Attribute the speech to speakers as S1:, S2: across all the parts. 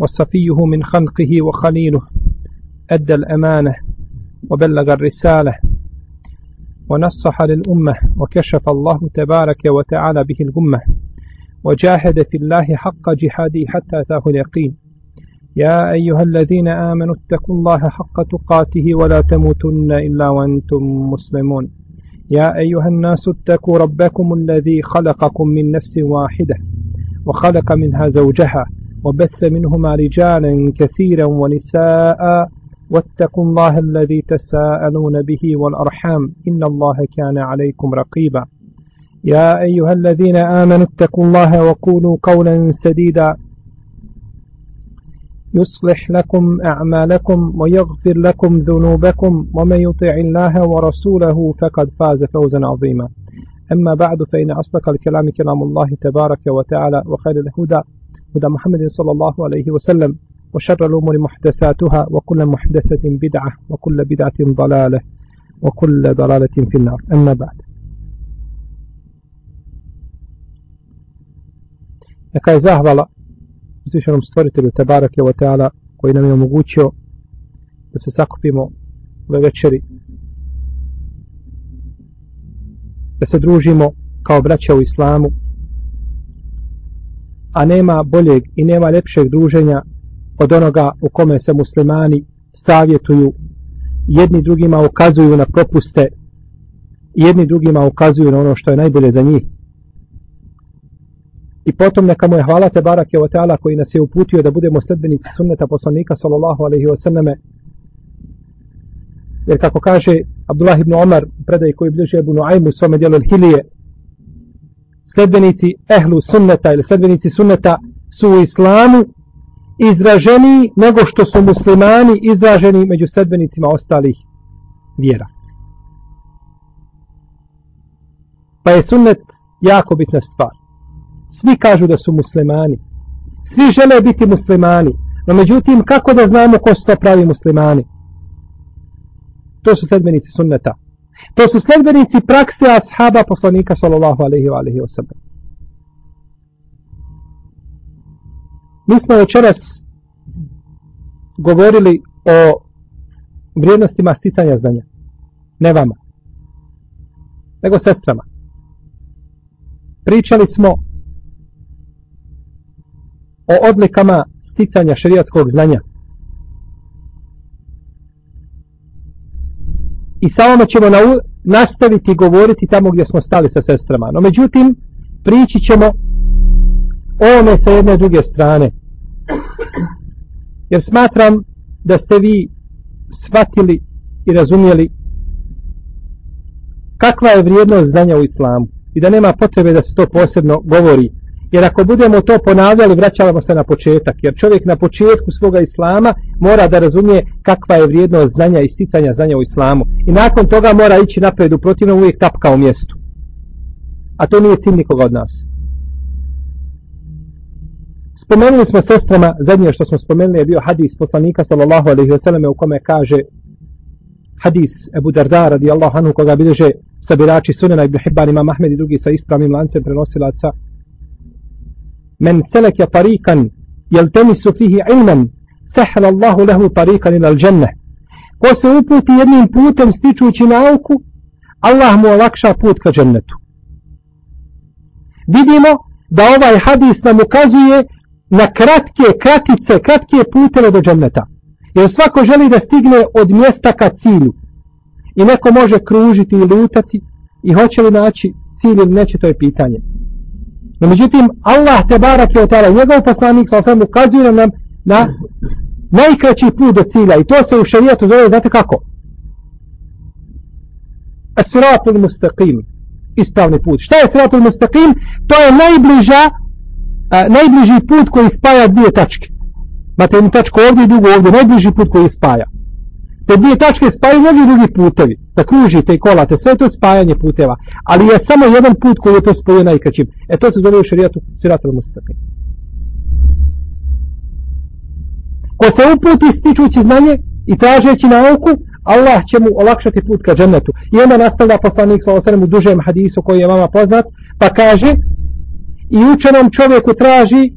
S1: وصفيه من خلقه وخليله أدى الأمانة وبلغ الرسالة ونصح للأمة وكشف الله تبارك وتعالى به الأمة وجاهد في الله حق جهاده حتى أتاه اليقين. يا أيها الذين آمنوا اتقوا الله حق تقاته ولا تموتن إلا وأنتم مسلمون. يا أيها الناس اتقوا ربكم الذي خلقكم من نفس واحدة وخلق منها زوجها وبث منهما رجالا كثيرا ونساء. واتقوا الله الذي تساءلون به والأرحام. إن الله كان عليكم رقيبا. يا أيها الذين آمنوا اتقوا الله وقولوا قولا سديدا. يصلح لكم أعمالكم ويغفر لكم ذنوبكم. ومن يطع الله ورسوله فقد فاز فوزا عظيما. أما بعد فإن أصدق الكلام كلام الله تبارك وتعالى وخير الهدى هدى محمد صلى الله عليه وسلم وشر الأمور محدثاتها وكل محدثة بدعة وكل بدعة ضلالة وكل ضلالة في النار أما بعد Neka je zahvala uzvišenom stvoritelju Tebarake wa Teala koji nam je omogućio da se sakupimo ove večeri da se družimo kao braća u islamu a nema boljeg i nema lepšeg druženja od onoga u kome se muslimani savjetuju. Jedni drugima ukazuju na propuste jedni drugima ukazuju na ono što je najbolje za njih. I potom neka mu je hvala te barake o teala koji nas je uputio da budemo sledbenici sunneta poslanika sallallahu alaihi wa sallame. Jer kako kaže Abdullah ibn Omar predaj koji bliže Ebu Nuaymu u svome dijelu Hilije sledbenici ehlu sunneta ili sledbenici sunneta su u islamu izraženi nego što su muslimani izraženi među sledbenicima ostalih vjera. Pa je sunnet jako bitna stvar. Svi kažu da su muslimani. Svi žele biti muslimani. No međutim, kako da znamo ko su to pravi muslimani? To su sledbenici sunneta. To su sledbenici prakse ashaba poslanika sallallahu alaihi wa alaihi wa sallam. Mi smo večeras govorili o vrijednostima sticanja znanja. Ne vama. Nego sestrama. Pričali smo o odlikama sticanja šerijatskog znanja. I sa ovome ćemo na, nastaviti govoriti tamo gdje smo stali sa sestrama. No međutim, prići ćemo ovome sa jedne druge strane. Jer smatram da ste vi shvatili i razumijeli kakva je vrijednost znanja u islamu i da nema potrebe da se to posebno govori Jer ako budemo to ponavljali, vraćavamo se na početak. Jer čovjek na početku svoga islama mora da razumije kakva je vrijednost znanja i sticanja znanja u islamu. I nakon toga mora ići napred u protivnom uvijek tapka u mjestu. A to nije cilj nikoga od nas. Spomenuli smo sestrama, zadnje što smo spomenuli je bio hadis poslanika sallallahu alaihi wasallam u kome kaže hadis Ebu Darda radijallahu anhu koga bilježe sabirači sunena ibn Hibban imam Ahmed i drugi sa ispravnim lancem prenosilaca men seleke tarikan jeltemisu fihi ilman sehel Allahu lehu tarikan ila aljanna ko se uputi jednim putem stičući nauku Allah mu olakša put ka džennetu. Vidimo da ovaj hadis nam ukazuje na kratke kratice, kratke puteve do dženneta. Jer svako želi da stigne od mjesta ka cilju. I neko može kružiti i lutati i hoće li naći cilj ili neće to je pitanje. No međutim, Allah te barak je otala, njegov poslanik sa osam ukazuje nam na najkraći put do cilja i to se u šarijatu zove, znate kako? Asiratul mustaqim, ispravni put. Šta je asiratul mustaqim? To je najbliža, a, najbliži put koji spaja dvije tačke. Imate jednu tačku ovdje i drugu ovdje, najbliži put koji spaja. Te dvije tačke spajaju mnogi drugi putevi, da kružite i kolate, sve to spajanje puteva. Ali je samo jedan put koji je to spojio najkraćim. E to se zove u šarijatu siratul mustaqim. Ko se uputi stičući znanje i tražeći nauku, Allah će mu olakšati put ka džennetu. I onda nastavlja poslanik sa osrem u dužem hadisu koji je vama poznat, pa kaže i učenom čovjeku traži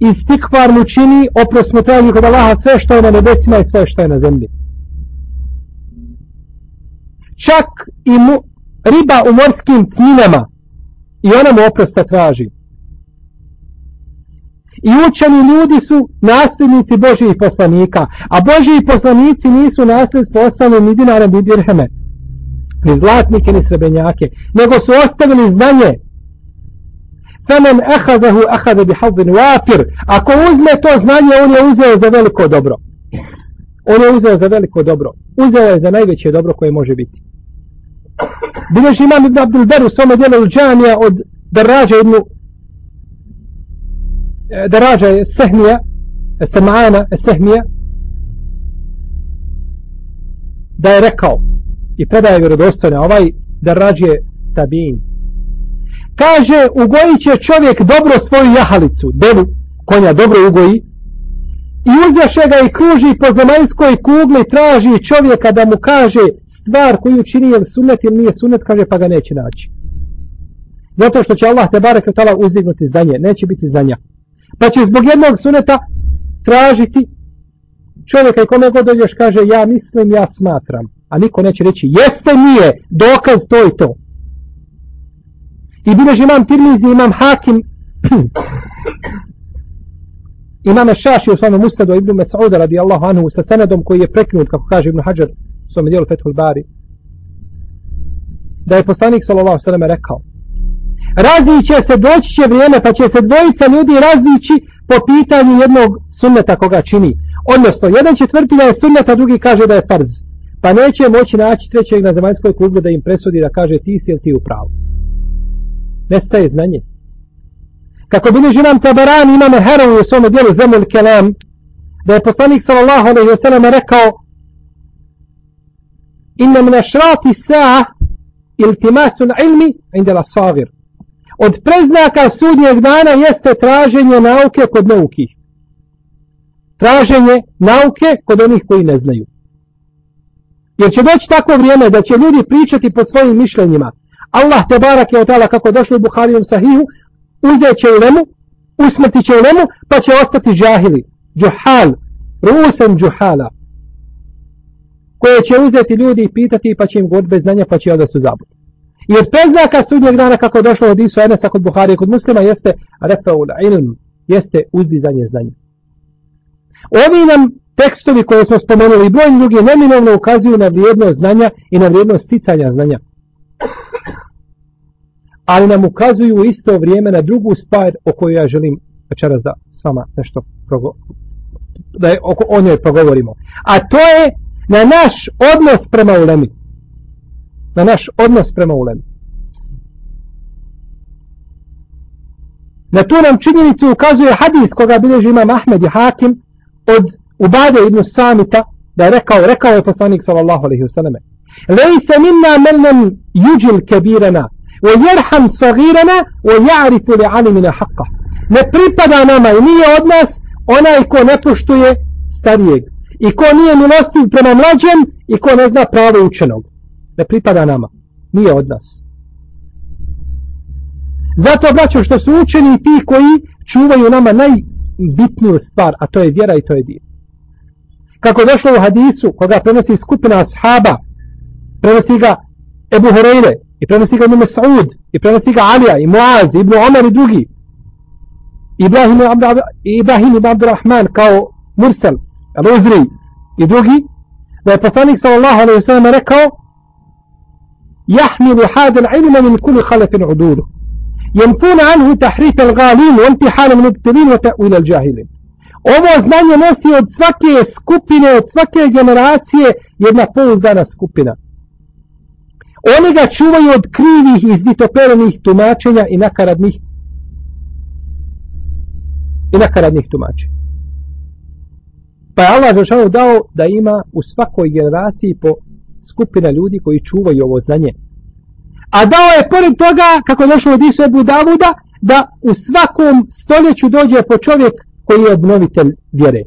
S1: i stikvar mu čini, oprost mu traži kod Allaha sve što je na nebesima i sve što je na zemlji. Čak i mu, riba u morskim tminama i ona mu oprosta traži. I učeni ljudi su nasljednici Božijih poslanika, a Božiji poslanici nisu nasljedstvo ostavili ni dinara ni dirheme, ni zlatnike ni srebenjake, nego su ostavili znanje. Femen ehadahu ehade bi havdin wafir. Ako uzme to znanje, on je uzeo za veliko dobro. On je uzeo za veliko dobro. Uzeo je za najveće dobro koje može biti. Bileži imam Ibn Abdul u svome dijelu džanija od Darađa Ibn e, Darađa je Sehmija Semana Sehmija da je rekao i predaje vjerodostojne ovaj Darađ je Tabin kaže ugojit će čovjek dobro svoju jahalicu devu konja dobro ugoji i uzeše ga i kruži po zemaljskoj kugli traži čovjeka da mu kaže stvar koju čini je sunet ili nije sunet kaže pa ga neće naći. Zato što će Allah te barek tala uzdignuti zdanje neće biti zdanja pa će zbog jednog suneta tražiti čovjeka i kome god dođeš kaže ja mislim ja smatram. A niko neće reći jeste nije dokaz to i to. I bilež imam tirmizi imam hakim imame šaši u svome musadu ibn Mas'uda radijallahu anhu sa senedom koji je preknut kako kaže ibn Hajar u svome dijelu Fethul Bari da je poslanik sallallahu sallam rekao raziće se, doći će vrijeme pa će se dvojica ljudi razići po pitanju jednog sunneta koga čini. Odnosno jedan četvrtina je sunnet, a drugi kaže da je farz. Pa neće moći naći trećeg na zemaljskoj kugli da im presudi da kaže ti si ili ti u pravu. Nestaje znanje kako bi neži nam tabaran imame herovi u svome dijelu zemlj kelam da je poslanik sallallahu alaihi wa sallam rekao inna min ašrati sa'a iltimasun ilmi indela savir. od preznaka sudnjeg dana jeste traženje nauke kod nauki. traženje nauke kod onih koji ne znaju jer će doći tako vrijeme da će ljudi pričati po svojim mišljenjima Allah te barak je otala tala kako došlo u Buharijom sahihu uzet će ulemu, usmrtit će ulemu, pa će ostati džahili, džuhal, rusen džuhala, koje će uzeti ljudi i pitati, pa će im god bez znanja, pa će da su zabudi. Jer preznaka sudnjeg dana, kako došlo od Isu Enesa kod Buhari kod muslima, jeste refaul ilm, jeste uzdizanje znanja. Ovi nam tekstovi koje smo spomenuli i brojni drugi neminovno ukazuju na vrijednost znanja i na vrijednost sticanja znanja ali nam ukazuju u isto vrijeme na drugu stvar o kojoj ja želim večeras da s vama nešto progo da je, oko, o njoj progovorimo. A to je na naš odnos prema ulemi. Na naš odnos prema ulemi. Na tu nam činjenicu ukazuje hadis koga bilježi imam Ahmed i Hakim od Ubade ibn Samita da je rekao, rekao je poslanik sallallahu alaihi wa sallam Lejse minna melnem juđil kebirana ويرحم صغيرنا ويعرف لعلمنا حقه ne pripada nama i nije od nas onaj ko ne poštuje starijeg i ko nije milostiv prema mlađem i ko ne zna pravo učenog ne pripada nama nije od nas zato braćo što su učeni ti koji čuvaju nama najbitniju stvar a to je vjera i to je dir kako došlo u hadisu koga prenosi skupina ashaba prenosi ga Ebu Horeire يبقى نسيجة ابن مسعود يبقى نسيجة عليا معاذ ابن عمر دوجي إبراهيم عبد عب... إبراهيم بن عبد الرحمن كاو مرسل الوزري دوجي da je poslanik sallallahu alaihi wasallam rekao يحمل هذا العلم من كل خلف عدوله ينفون عنه تحريف الغالين وامتحان المبتلين وتأويل الجاهلين. Ovo znanje nosi od svake skupine od svake generacije jedna pouzdana skupina. Oni ga čuvaju od krivih i zvitoperenih tumačenja i nakaradnih i nakaradnih tumačenja. Pa je Allah Žešanu dao da ima u svakoj generaciji po skupina ljudi koji čuvaju ovo znanje. A dao je pored toga, kako je došlo od Isu Ebu Davuda, da u svakom stoljeću dođe po čovjek koji je obnovitelj vjere.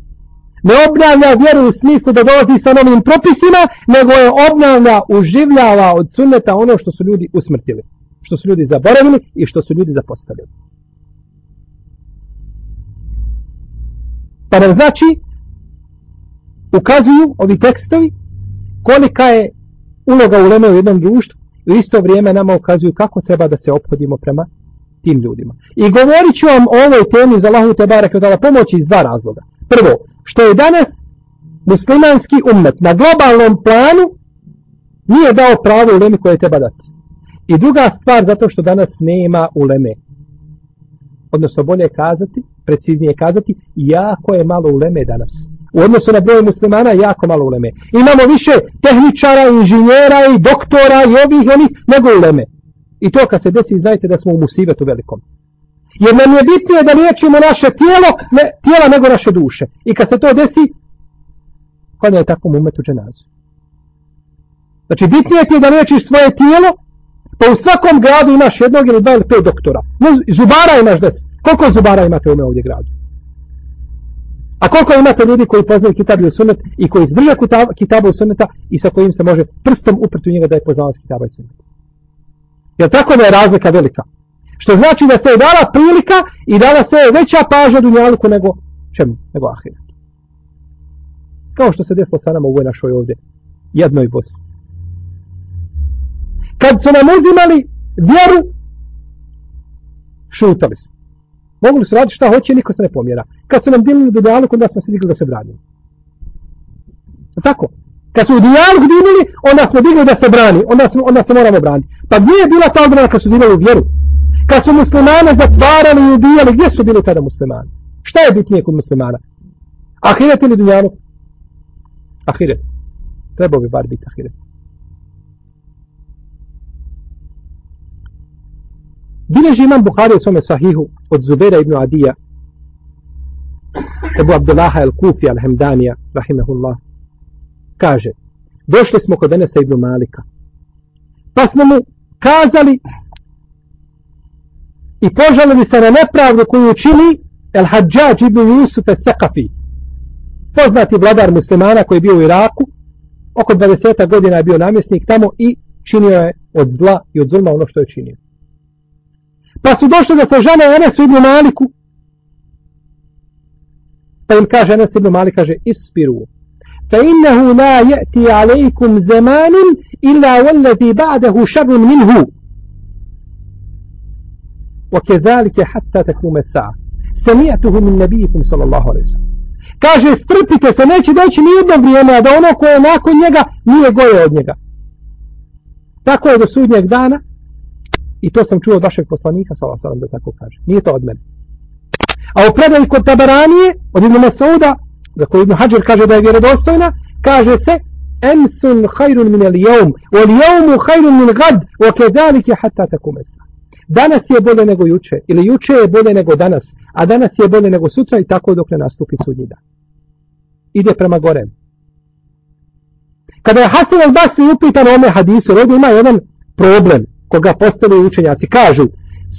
S1: Ne obnavlja vjeru u smislu da dolazi sa novim propisima, nego je obnavlja, uživljava od sunneta ono što su ljudi usmrtili. Što su ljudi zaboravili i što su ljudi zapostavili. Pa nam znači, ukazuju ovi tekstovi kolika je uloga u u jednom društvu i u isto vrijeme nama ukazuju kako treba da se ophodimo prema tim ljudima. I govorit ću vam o ovoj temi za Allahu te barek dala pomoći iz dva razloga. Prvo, što je danas muslimanski ummet na globalnom planu nije dao pravo ulemi koje treba dati. I druga stvar zato što danas nema uleme. Odnosno bolje kazati, preciznije kazati, jako je malo uleme danas. U odnosu na broj muslimana jako malo uleme. Imamo više tehničara, inženjera i doktora i ovih i onih nego uleme. I to kad se desi, znajte da smo u musivetu velikom. Jer nam je bitnije da liječimo naše tijelo, ne, tijela nego naše duše. I kad se to desi, kada je takvom umetu dženazu. Znači, bitnije ti je da liječiš svoje tijelo, pa u svakom gradu imaš jednog ili dva ili pet doktora. No, zubara imaš deset. Koliko zubara imate u ovdje gradu? A koliko imate ljudi koji poznaju kitabu i sunet i koji izdrža kitabu i suneta i sa kojim se može prstom uprti u njega da je poznavac kitaba i suneta? Jer tako da je razlika velika. Što znači da se je dala prilika i dala se je veća pažnja dunjaluku nego čemu? Nego ahiretu. Kao što se desilo sa nama u ovoj našoj ovdje jednoj Bosni. Kad su nam uzimali vjeru, šutali smo. Mogli su raditi šta hoće, niko se ne pomjera. Kad su nam dilili dunjaluku, dijalog, onda smo se digli da se branimo. Tako. Kad smo u dijalog dilili, onda smo digli da se brani. Onda, smo, onda se moramo braniti. Pa gdje je bila ta odbrana kad su dilili vjeru? Kad su muslimane zatvarali i ubijali, gdje su bili tada muslimani? Šta je bitnije kod muslimana? Ahiret ili dunjanuk? Ahiret. Trebao bi bar biti ahiret. Bileži imam Buhari u svome sahihu od Zubera ibn Adija, Ebu Abdullaha el-Kufi al-Hemdanija, rahimahullah, kaže, došli smo kod Enesa ibn Malika, pa smo mu kazali i požalili se na nepravdu koju čini el-Hadžađ ibn Jusuf el-Thakafi, poznati vladar muslimana koji je bio u Iraku, oko 20 godina je bio namjesnik tamo i činio je od zla i od zulma ono što je činio. Pa su došli da se žene Enes ibn Maliku. Pa im kaže Enes ibn Malik, kaže, ispiru. Fa innehu la je'ti alejkum zemanin illa والذي ba'dahu šarun minhu. وكذلك حتى تكون الساعة سمعته من نبيكم صلى الله عليه وسلم kaže strpite se neće doći ni jedno vrijeme da ono koje je nakon njega nije goje od njega tako je do sudnjeg dana I to sam čuo od vašeg poslanika, svala salam da tako kaže. Nije to od mene. A u predaju kod Tabaranije, od Ibn Masauda, za koju Ibn Hajar kaže da je vjerodostojna, kaže se Emsun hajrun min el jevm, ol jevmu hajrun min gad, o kedalike hatta tako mesa. Danas je bolje nego juče, ili juče je bolje nego danas, a danas je bolje nego sutra i tako dok ne nastupi sudnji dan. Ide prema gore. Kada je Hasan al-Basri upitan o ome hadisu, ovdje ima jedan problem koga postavljaju učenjaci. Kažu,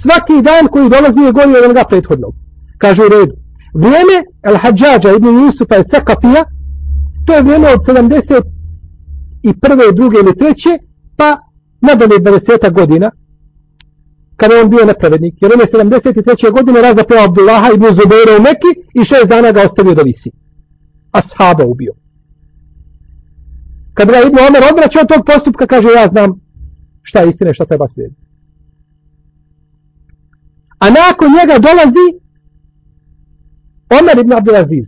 S1: svaki dan koji dolazi je gori od onoga prethodnog. Kažu u redu. Vrijeme Al-Hadžađa ibn Jusufa i Fekafija, to je vrijeme od 70 i prve, druge ili treće, pa nadalje 20 godina, kada on bio nepravednik. Jer on je 73. godine razapeo Abdullaha ibn Zubeira u Meki i šest dana ga ostavio da visi. Ashaba ubio. Kad ga Ibn Omer odvraća od tog postupka, kaže ja znam šta je istina šta treba slijediti. A nakon njega dolazi Omer ibn Abdelaziz.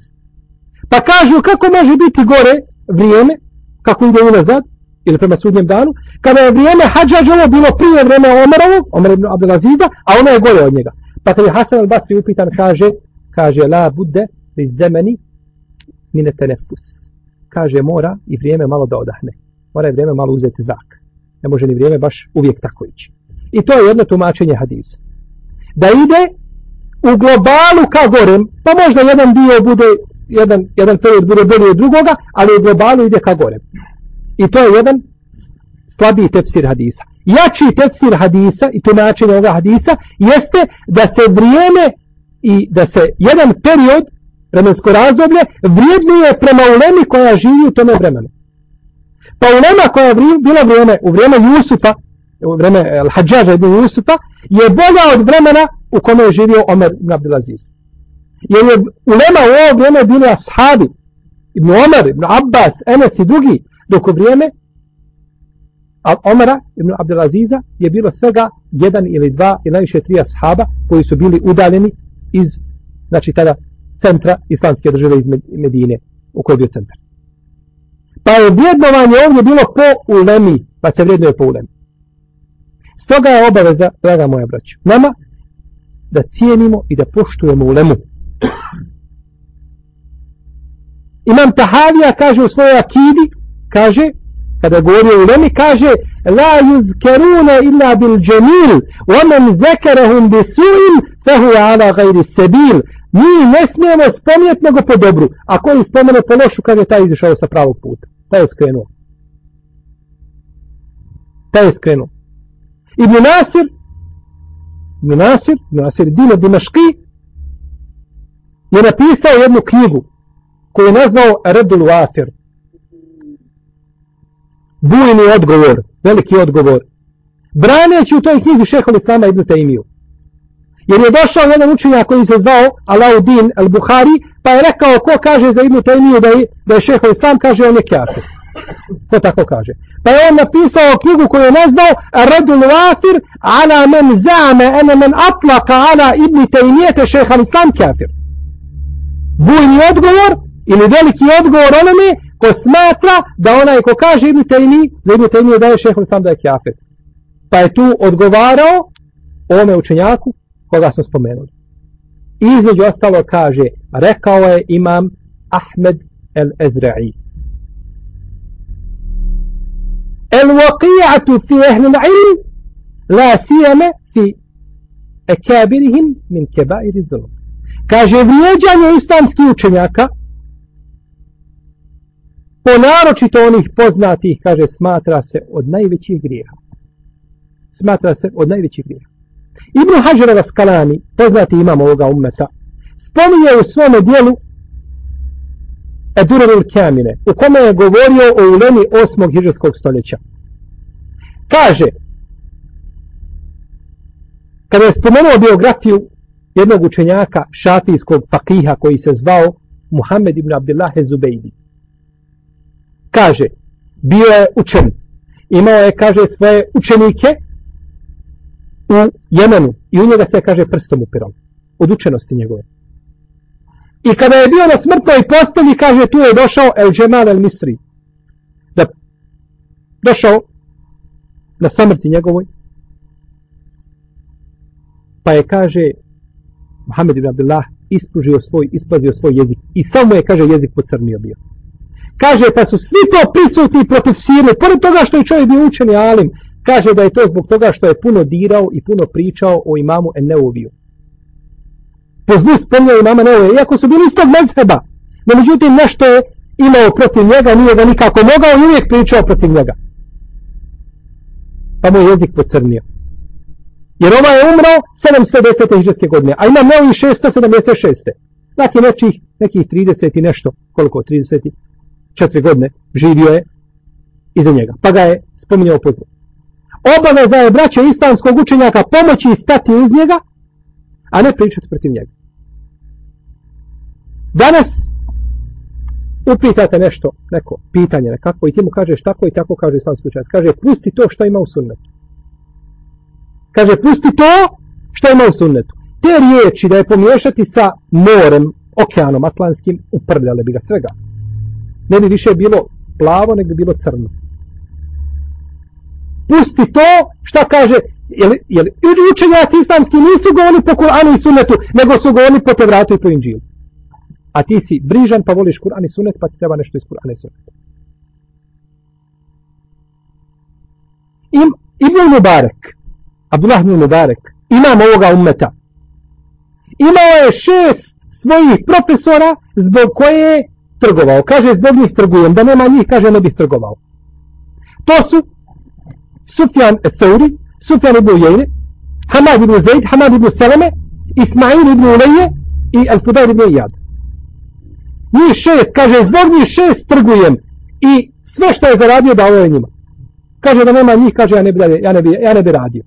S1: Pa kažu kako može biti gore vrijeme, kako ide unazad, ili prema sudnjem danu, kada je vrijeme Hadžađovo bilo prije vrijeme Omerovo, Omer ibn Abdelaziza, a ono je gore od njega. Pa kada je Hasan al-Basri upitan, kaže, kaže, la bude li zemeni mine tenefus. Kaže, mora i vrijeme malo da odahne. Mora i vrijeme malo uzeti zrak ne može ni vrijeme baš uvijek tako ići. I to je jedno tumačenje hadisa. Da ide u globalu ka gorem, pa možda jedan dio bude jedan, jedan period bude bolji od drugoga, ali u globalu ide ka gorem. I to je jedan slabiji tefsir hadisa. Jači tefsir hadisa i tumačenje ovoga hadisa jeste da se vrijeme i da se jedan period, vremensko razdoblje, vrijednije prema ulemi koja živi u tome vremenu. Pa ulema koja je bila vrijeme u vrijeme Jusufa, u vrijeme e, Al-Hadžaža ibn Jusufa, je bolja od vremena u kome je živio Omer ibn Abdelaziz. Jer je ulema u ovo vrijeme bili ashabi, ibn Omer, ibn Abbas, Enes i drugi, dok u vrijeme Al Omara ibn Abdelaziza je bilo svega jedan ili dva ili najviše tri ashaba koji su bili udaljeni iz, znači tada, centra islamske države iz Medine, u kojoj je bio centar. Pa je vrednovanje ovdje bilo po ulemi, pa se vrednuje po ulemi. Stoga je obaveza, draga moja braća, nama da cijenimo i da poštujemo ulemu. Imam Tahavija kaže u svojoj akidi, kaže, kada govori o ulemi, kaže La yuzkeruna illa bil džemil, omen zekerahum bi fa fehu ala gajri sebil. Mi ne smijemo spomnjeti nego po dobru. A koji spomene po lošu, kada je taj izišao sa pravog puta. Taj je skrenuo. Taj je skrenuo. Ibn Nasir, Ibn Nasir, Ibn Nasir Dino Dimaški, je napisao jednu knjigu koju je nazvao Redul Wafir. Bujni odgovor, veliki odgovor. Braneći u toj knjizi šehol Islama Ibn Taymiju. Jer je došao jedan učenjak koji se zvao Alauddin al-Buhari, pa je rekao ko kaže za Ibn Taymiju da je, da je šehol Islam, kaže on je kjafir. Ko tako kaže. Pa je on napisao knjigu koju je nazvao Radul Wafir ala men zame ene men atlaka ala Ibn Taymijete šehol Islam kjafir. Bujni odgovor ili veliki odgovor onome ko smatra da onaj ko kaže Ibn Taymi, za Ibn Taymi da je šehol sam da je kjafet. Pa je tu odgovarao ome učenjaku koga smo spomenuli. Između ostalo kaže, rekao je imam Ahmed el-Ezra'i. El-waqi'atu fi ehli l'ilm la sijeme fi ekabirihim min kebairi zulum. Kaže, vrijeđanje islamskih učenjaka po naročito onih poznatih, kaže, smatra se od najvećih grijeha. Smatra se od najvećih grijeha. Ibn Hajarova Skalani, poznati imam ovoga ummeta, spominje u svome dijelu Edurul Kamine, u kome je govorio o ulemi osmog hiđarskog stoljeća. Kaže, kada je spomenuo biografiju jednog učenjaka šafijskog fakiha koji se zvao Muhammed ibn Abdullah Zubejdi, kaže, bio je učen, imao je, kaže, svoje učenike u Jemenu i u njega se, kaže, prstom upirao, od učenosti njegove. I kada je bio na smrtnoj postelji, kaže, tu je došao El Džemal El Misri, da došao na samrti njegovoj, pa je, kaže, Muhammed ibn Abdullah ispružio svoj, ispazio svoj jezik i samo je, kaže, jezik pocrnio bio. Kaže, pa su svi to prisutni protiv Sirije, pored toga što je čovjek bio učeni alim, kaže da je to zbog toga što je puno dirao i puno pričao o imamu Enneoviju. Po zlu spomnio imama Enneoviju, iako su bili istog mezheba, no međutim nešto je imao protiv njega, nije ga nikako mogao i uvijek pričao protiv njega. Pa mu je jezik pocrnio. Jer ova je umrao 710. hiđarske godine, a ima novi 676. Dakle, nečih, nekih 30 i nešto, koliko, 30 četiri godine živio je iza njega. Pa ga je spominjao pozna. Obaveza je braće islamskog učenjaka pomoći i stati iz njega, a ne pričati protiv njega. Danas upitate nešto, neko pitanje nekako i ti mu kažeš tako i tako kaže islamski učenjak. Kaže, pusti to što ima u sunnetu. Kaže, pusti to što ima u sunnetu. Te riječi da je pomiješati sa morem, okeanom atlantskim, uprljale bi ga svega ne bi više bilo plavo, nego bi bilo crno. Pusti to, šta kaže, jel, jel, učenjaci islamski nisu govorili po Kur'anu i Sunnetu, nego su govorili po Tevratu i po Inđilu. A ti si brižan pa voliš Kur'an i Sunnet, pa ti treba nešto iz Kur'ana i Sunneta. Im, Ibn Mubarek, Abdullah ibn Mubarek, imam ovoga ummeta, imao je šest svojih profesora zbog koje trgovao. Kaže, zbog njih trgujem. Da nema njih, kaže, ne bih trgovao. To su Sufjan Thauri, Sufjan ibn Ujejne, Hamad ibn Zaid, Hamad ibn Salame, Ismail ibn Uleje i Al-Fudair ibn Iyad. Njih šest, kaže, zbog njih šest trgujem i sve što je zaradio da ovo je njima. Kaže da nema njih, kaže ja ne bi, ja ne bi, ja ne bi radio.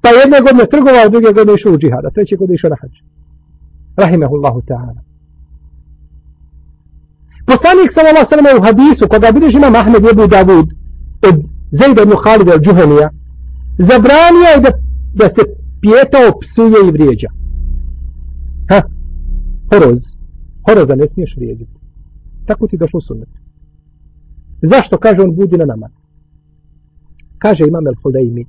S1: Pa jedne godine trgovao, druge godine išao u džihada, treće godine išao na hađ. Rahimehullahu ta'ala. Poslanik sallallahu sallam u hadisu, koga bilježi imam Ahmed Ebu Davud od Zejda ibn Khalid al Džuhanija, zabranio je da, da se pijetao psuje i vrijeđa. Ha? Horoz. Horoza ne smiješ vrijeđati. Tako ti došlo sunnet. Zašto kaže on budi na namaz? Kaže Imam el-Hudaimi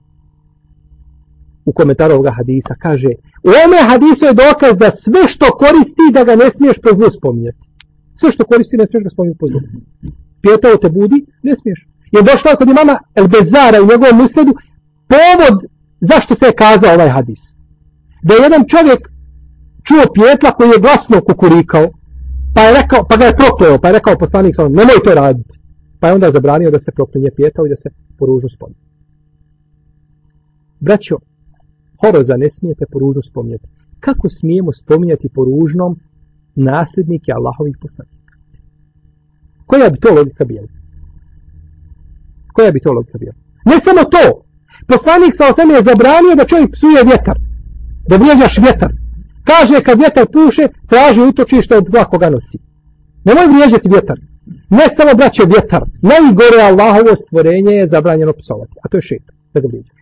S1: u komentaru ovoga hadisa, kaže u ome hadisu je dokaz da sve što koristi da ga ne smiješ po zlu spominjati. Sve što koristi ne smiješ ga spominjati po zlu. Pijetao te budi, ne smiješ. Je došla kod imama El-Bezara u njegovom usledu povod zašto se je kazao ovaj hadis. Da je jedan čovjek čuo pijetla koji je glasno kukurikao, pa, je rekao, pa ga je prokleo, pa je rekao poslanik, nemoj to raditi. Pa je onda zabranio da se proklinje pijetao i da se poružno spomnje. Braćo, horoza ne smijete poružno spominjati. Kako smijemo spominjati poružnom nasljednike Allahovih poslanika? Koja bi to logika bila? Koja bi to logika bila? Ne samo to! Poslanik sa osam je zabranio da čovjek psuje vjetar. Da vrijeđaš vjetar. Kaže kad vjetar puše, traži utočište od zla koga nosi. Nemoj vrijeđati vjetar. Ne samo braće vjetar. Najgore Allahovo stvorenje je zabranjeno psovati. A to je šetan. Da ga vrijeđaš.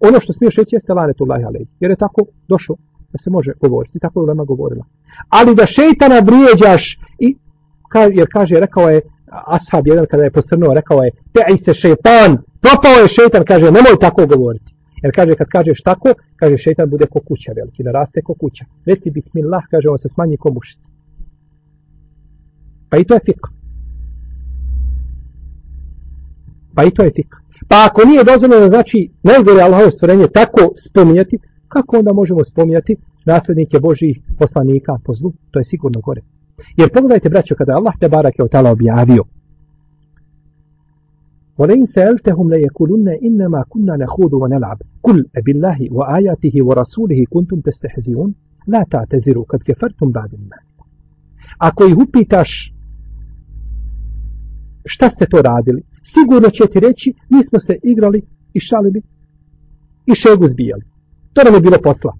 S1: Ono što smiješ reći jeste lanetullahi alaihi. Jer je tako došlo da se može govoriti. Tako je Lema govorila. Ali da šeitana vrijeđaš i jer kaže, rekao je Ashab jedan kada je posrnuo, rekao je te'i se šeitan, propao je šeitan, kaže, nemoj tako govoriti. Jer kaže, kad kažeš tako, kaže, šeitan bude ko kuća veliki, naraste ko kuća. Reci bismillah, kaže, on se smanji ko mušica. Pa i to je fik. Pa i to je fik. Pa ako nije dozvoljeno, znači, najgore Allahovo stvorenje tako spominjati, kako onda možemo spominjati nasljednike Božih poslanika po zlu? To je sigurno gore. Jer pogledajte, braćo, kada Allah te barak je o tala objavio, وَلَيْنْ سَأَلْتَهُمْ لَيَكُلُنَّ إِنَّمَا كُنَّا نَخُودُ وَنَلْعَبْ قُلْ أَبِاللَّهِ وَآيَاتِهِ وَرَسُولِهِ كُنْتُمْ تَسْتَحْزِيُونَ لَا تَعْتَذِرُوا قَدْ كَفَرْتُمْ بَعْدِ الْمَانِ Ako ih upitaš šta ste to radili, sigurno će ti reći, mi smo se igrali i šalili i šegu zbijali. To nam je bilo posla.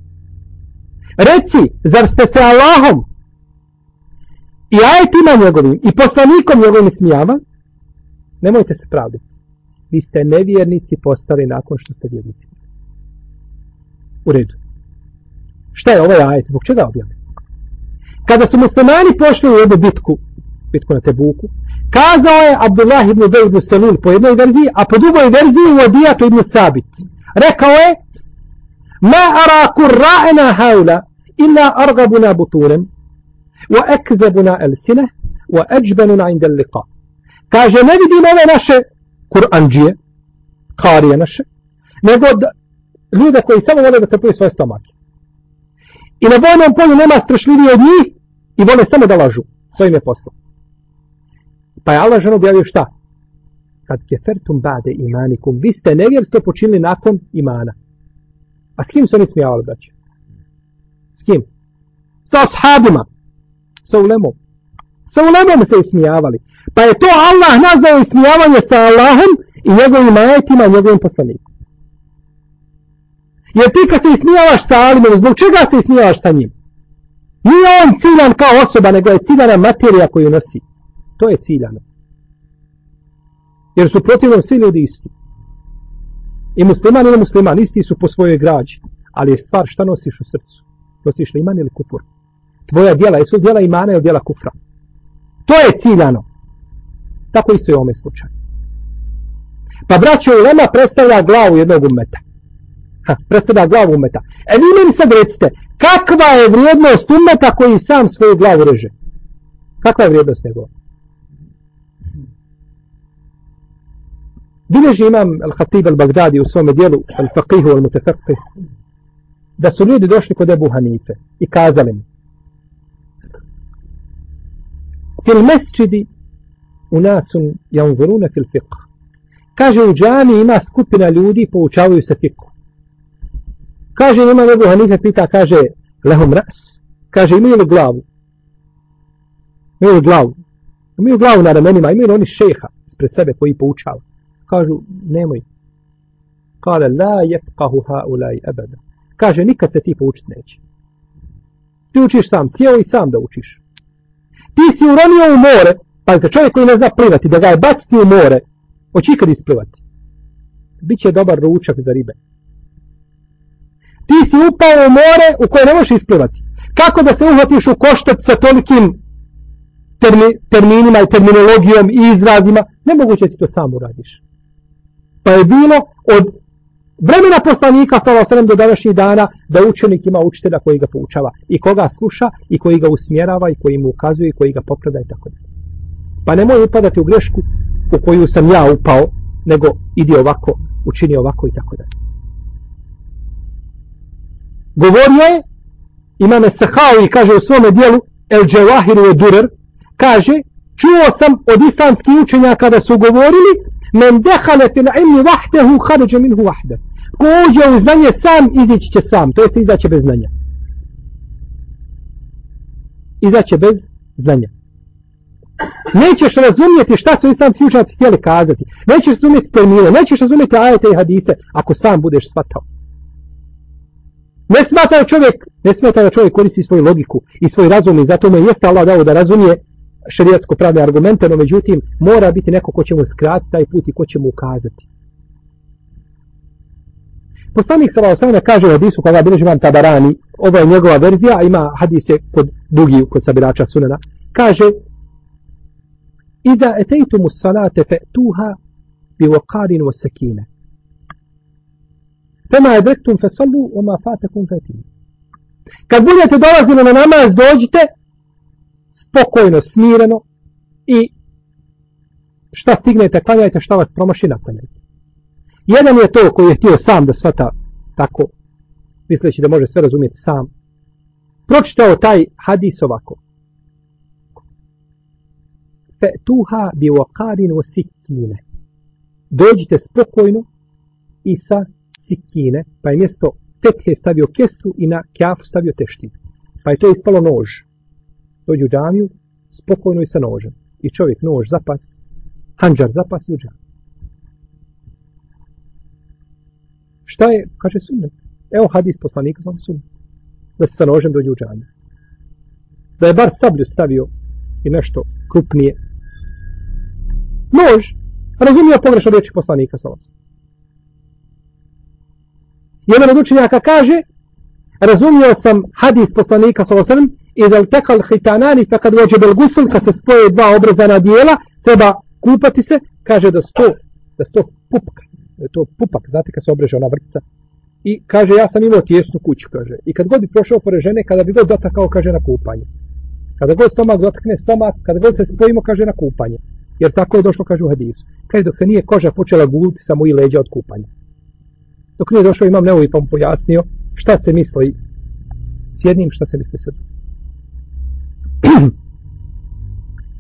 S1: Reci, zar ste se Allahom i ajetima njegovim i poslanikom njegovim smijava, nemojte se pravditi. Vi ste nevjernici postali nakon što ste vjernici. U redu. Šta je ovaj ajet? Zbog čega objavljaju? Kada su muslimani pošli u jednu bitku, bitku na Tebuku, kazao je Abdullah ibn Ubej ibn Selul po jednoj verziji, a po drugoj verziji u Adijatu ibn Sabit. Rekao je, ما أرى kurra'ena haula, illa أرغبنا بطولا wa ألسنة وأجبننا wa اللقاء inda liqa. Kaže, ne vidim ove naše Kur'anđije, karije naše, nego da, ljude koji samo vole da trpuju svoje stomake. I na vojnom polju nema strašljivije od njih i vole samo da lažu. To im je posla. Pa je Allah žena objavio šta? Kad kefertum bade imanikum, vi ste nevjerstvo počinili nakon imana. A s kim su oni smijavali, braće? S kim? Sa ashabima. Sa ulemom. Sa ulemom se ismijavali. Pa je to Allah nazvao ismijavanje sa Allahom i njegovim ajetima i njegovim poslanikom. Jer ti kad se ismijavaš sa Alimom, zbog čega se ismijavaš sa njim? Nije on ciljan kao osoba, nego je ciljana materija koju nosi. To je ciljano. Jer su protivno svi ljudi isti. I musliman ili musliman isti su po svojoj građi. Ali je stvar šta nosiš u srcu. Nosiš li iman ili kufur? Tvoja djela, jesu djela imana ili djela kufra? To je ciljano. Tako isto je u ovome slučaju. Pa braćo Ulema predstavlja glavu jednog umeta. Ha, predstavlja glavu umeta. E vi meni sad recite, kakva je vrijednost umeta koji sam svoju glavu reže? Kakva je vrijednost njegova? بلجي الإمام الخطيب البغدادي وسوم ديالو الفقيه والمتفقه. دا سوليو دي دوشلي كود أبو حنيفة إكازلم في المسجد أناس ينظرون في الفقه كاجي وجاني إما سكوبنا اليودي بوچاوي سفقه كاجي إما أبو حنيفة بيتا كاجي لهم رأس كاجي مين الغلاو مين الغلاو مين الغلاو نارمني ما مين هوني الشيخة سبري سبك ويبوچاوي kažu nemoj. Kale la jefkahu haulaj ebeda. kaže nikad se ti poučiti neće. Ti učiš sam sjeo i sam da učiš. Ti si uronio u more pazite čovjek koji ne zna plivati da ga je baciti u more hoće ikad isplivati? Biće dobar ručak za ribe. Ti si upao u more u koje ne možeš isplivati. Kako da se uhvatiš u koštac sa tolikim termi, terminima i terminologijom i izrazima? Nemoguće ti to sam uradiš pa je bilo od vremena poslanika sa osrem do današnjih dana da učenik ima učitelja koji ga poučava i koga sluša i koji ga usmjerava i koji mu ukazuje i koji ga popreda i tako dalje. Pa ne upadati u grešku u koju sam ja upao, nego idi ovako, učini ovako i tako dalje. Govorio je, imame Sahao i kaže u svome dijelu, El Dževahiru je Durer, kaže, čuo sam od islamskih učenjaka da su govorili, men dehale fil ilmi vahdehu haruđe minhu vahde. Ko uđe u znanje sam, izići će sam, to jeste izaće bez znanja. Izaće bez znanja. Nećeš razumjeti šta su islamski učenjaci htjeli kazati. Nećeš razumjeti termine, nećeš razumjeti ajete i hadise ako sam budeš shvatao. Ne smata čovjek, ne smata da čovjek koristi svoju logiku i svoj razum i zato mu jeste Allah dao da razumije šerijatsko pravne argumente, no međutim mora biti neko ko će mu skratiti taj put i ko će mu ukazati. Poslanik sa Allahom kaže u hadisu koga bilježi vam Tabarani, ovo je njegova verzija, a ima hadise kod dugi, kod sabirača sunana, kaže Ida etejtumu salate fe tuha bi waqarin wa sakine. Fema edrektum fe sallu wa ma fatakum fe. Kad budete dolazili na namaz, dođite spokojno, smireno i šta stignete, klanjajte, šta vas promaši, naklanjajte. Jedan je to koji je htio sam da svata tako, misleći da može sve razumjeti sam. Pročitao taj hadis ovako. Fe tuha bi waqarin wa sikine. Dođite spokojno i sa sikine, pa je mjesto fethe stavio kestu i na kjafu stavio teštinu. Pa je to ispalo nož dođu u džamiju, spokojno i sa nožem. I čovjek nož zapas, hanđar zapas i u džamiju. Šta je, kaže sunnet. Evo hadis poslanika za sunnet. Da se sa nožem dođe u džamiju. Da je bar sablju stavio i nešto krupnije. Nož, razumio pogrešno riječi poslanika sa vas. Jedan od učenjaka kaže, razumio sam hadis poslanika sa osrem, i da tekal hitanani pa kad vođe belgusul kad se spoje dva obrezana dijela treba kupati se kaže da sto da sto pupka da je to pupak znate kad se obreže ona vrtica. I kaže ja sam imao tijesnu kuću kaže. I kad god bi prošao pored žene kada bi god dotakao kaže na kupanje. Kada god stomak dotakne stomak kada god se spojimo kaže na kupanje. Jer tako je došlo kaže u hadisu. Kaže dok se nije koža počela guliti samo i leđa od kupanja. Dok nije došao imam neovi pa mu pojasnio šta se misli s jednim šta se misli s drugim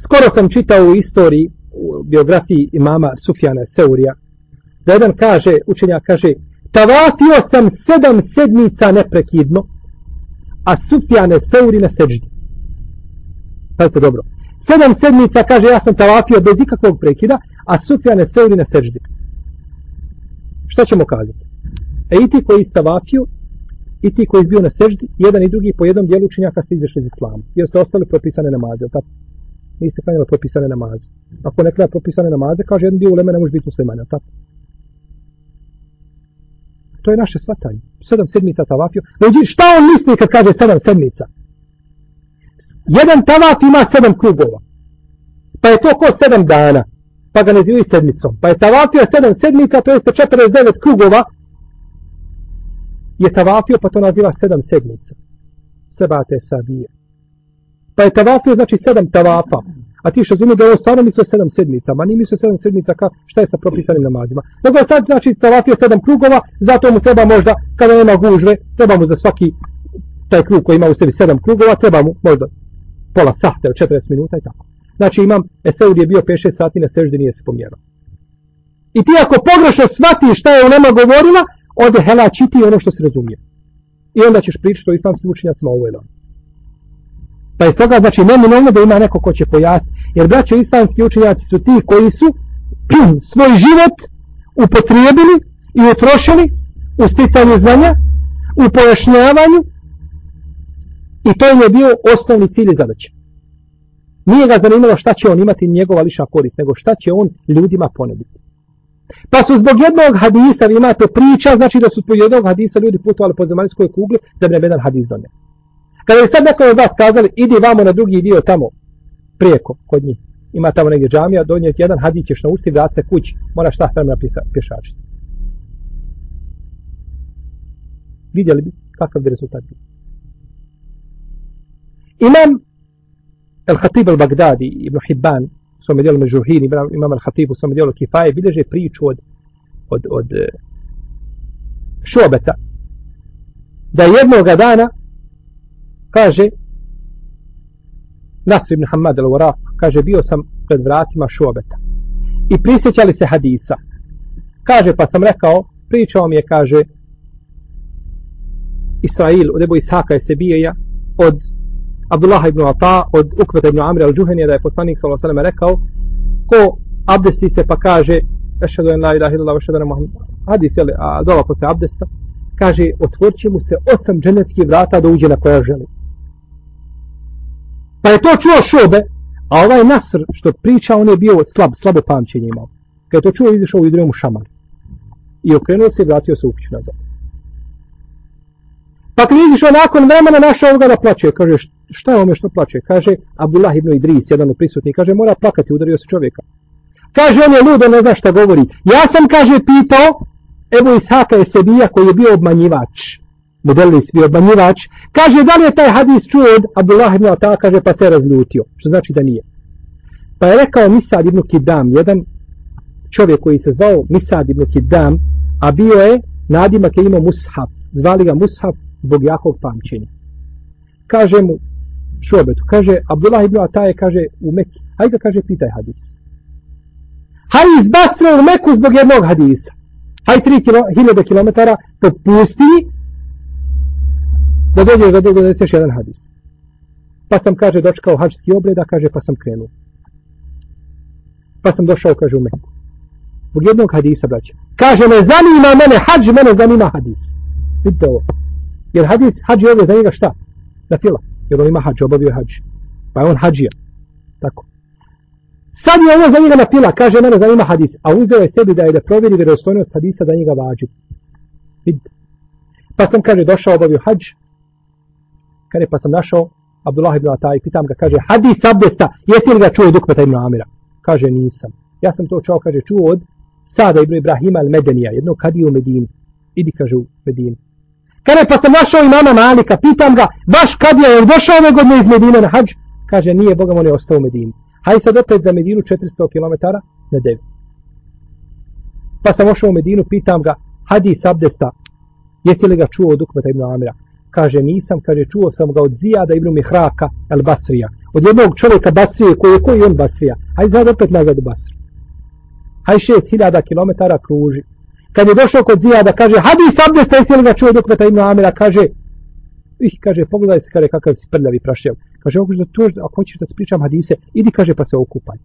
S1: Skoro sam čitao u istoriji, u biografiji imama Sufjana Seurija, da jedan kaže, učenjak kaže, tavafio sam sedam sedmica neprekidno, a Sufjane Seuri na seđdi. Pazite dobro. Sedam sedmica, kaže, ja sam tavafio bez ikakvog prekida, a Sufjane Seuri na seđdi. Šta ćemo kazati? E i ti koji stavafio, i ti koji je bio na seždi, jedan i drugi po jednom dijelu učinjaka ste izašli iz islama. Jer ste ostali propisane namaze, tako? Niste klanjali propisane namaze. Ako ne klanja propisane namaze, kaže jedan dio uleme ne može biti musliman, tako? To je naše svatanje. Sedam sedmica tavafio. Ljudi, šta on misli kad kaže sedam sedmica? Jedan tavaf ima sedam krugova. Pa je to ko sedam dana. Pa ga nazivaju sedmicom. Pa je tavafio sedam sedmica, to jeste 49 krugova je tavafio, pa to naziva sedam sedmica. Sebate sabije. Pa je tavafio, znači sedam tavafa. A ti što razumije da je ovo stvarno mislio sedam sedmica, ma nije mislio sedam sedmica, ka, šta je sa propisanim namazima. Nego je sad, znači, tavafio sedam krugova, zato mu treba možda, kada nema gužve, treba mu za svaki taj krug koji ima u sebi sedam krugova, treba mu možda pola sahte od 40 minuta i tako. Znači imam, Eseud je bio 5-6 sati na steždi, nije se pomjerao. I ti ako pogrešno shvatiš šta je u govorila, ode hela čiti ono što se razumije. I onda ćeš pričati o islamskim učenjacima ovo ili ono. Pa iz toga znači neminovno da ima neko ko će pojasniti. Jer braćo islamski učenjaci su ti koji su svoj život upotrijebili i utrošili u sticanju znanja, u pojašnjavanju i to je bio osnovni cilj i zadaća. Nije ga zanimalo šta će on imati njegova liša korist, nego šta će on ljudima ponuditi. Pa su zbog jednog hadisa, vi imate priča, znači da su zbog jednog hadisa ljudi putovali po zemaljskoj kugli da bi nam jedan hadis donio. Kada je sad neko od vas kazali, idi vamo na drugi dio tamo, prijeko, kod njih, ima tamo negdje džamija, donijeti jedan hadis ćeš naučiti, vrat se kući, moraš sat vremena pješačiti. Vidjeli bi kakav bi rezultat bio. Imam El-Hatib al-Baghdadi, Ibn Hibban, svome dijelu Mežuhin, imam Al-Hatib u svome dijelu Kifaje, bilježe priču od, od, od e, Šobeta, da jednoga dana kaže Nasr ibn Hamad al-Waraq kaže bio sam pred vratima šobeta i prisjećali se hadisa. Kaže pa sam rekao pričao mi je kaže Israil od Ebu Ishaka je se bija od Abdullah ibn Ata od Ukveta ibn Amri al-Džuhenija da je poslanik s.a.v. rekao ko abdesti se pa kaže ešhedu en la ilaha illallah ešhedu en Muhammed hadis je a dola posle abdesta kaže otvorči mu se osam dženeckih vrata da uđe na koja želi Pa je to čuo šobe, a ovaj Nasr što priča, on je bio slab, slabo pamćenje imao. Kad je to čuo, izišao u idremu šamar. I okrenuo se i vratio se u kuću nazad. Pa kad izišao nakon vremena, našao ga da plaće. Kaže, šta je ome što plaće? Kaže, Abdullah ibn Idris, jedan od prisutnih. Kaže, mora plakati, udario se čovjeka. Kaže, on je ludo, ne zna šta govori. Ja sam, kaže, pitao, evo Ishaka je Sebija koji je bio obmanjivač Modelis bio obmanjivač, kaže da li je taj hadis čuo od Abdullah ibn Ata, kaže pa se razljutio, što znači da nije. Pa je rekao Misad ibn Kidam, jedan čovjek koji se zvao Misad ibn Kidam, a bio je nadimak je imao Mushaf, zvali ga Mushaf zbog jakog pamćenja. Kaže mu Šobetu, kaže Abdullah ibn Ataje, kaže u Mekki, hajde kaže pitaj hadis. Hajde iz Basre u Meku zbog jednog hadisa. Hajde 3000 km po pustinji da dođeš da doneseš jedan hadis. Pa sam, kaže, dočekao hađski obred, a kaže, pa sam krenuo. Pa sam došao, kaže, u Meku. Zbog jednog hadisa, braće. Kaže, ne zanima mene hađ, mene zanima hadis. Vidite ovo. Jer hadis, hađ je ovdje za njega šta? Na fila. Jer on ima hađ, obavio je hađ. Pa je on hađija. Tako. Sad je ovo za njega na fila, kaže, mene zanima hadis. A uzeo je sebi da je da provjeri vjerostojnost hadisa da njega vađi. Vidite. Pa sam, kaže, došao, obavio hađ, kaže pa sam našao Abdullah ibn Ataj, pitam ga, kaže, hadis abdesta, jesi li ga čuo od Ukmeta ibn Amira? Kaže, nisam. Ja sam to čuo, kaže, čuo od Sada ibn Ibrahima al-Medenija, jednog kadiju u Medini. Idi, kaže, u Medini. Kaže, pa sam našao imama Malika, pitam ga, baš kad je došao ove godine iz Medine na hađ? Kaže, nije, Boga on je ostao u Medini. Hajde sad opet za Medinu 400 km na 9. Pa sam ošao u Medinu, pitam ga, hadis abdesta, jesi li ga čuo od Ukmeta ibn Amira? kaže nisam, kaže čuo sam ga od Zijada ibn Mihraka al Basrija. Od jednog čovjeka Basrije, koji je koji on Basrija. Hajde sad opet nazad u Basri. Hajde 6000 km kruži. Kad je došao kod Zijada, kaže, hadis abdesta, jesi li ga čuo dok Ibn Amira, kaže, ih, kaže, pogledaj se, kaže, kakav si prljavi prašljav. Kaže, ako, da to, ako hoćeš da ti pričam hadise, idi, kaže, pa se okupaj.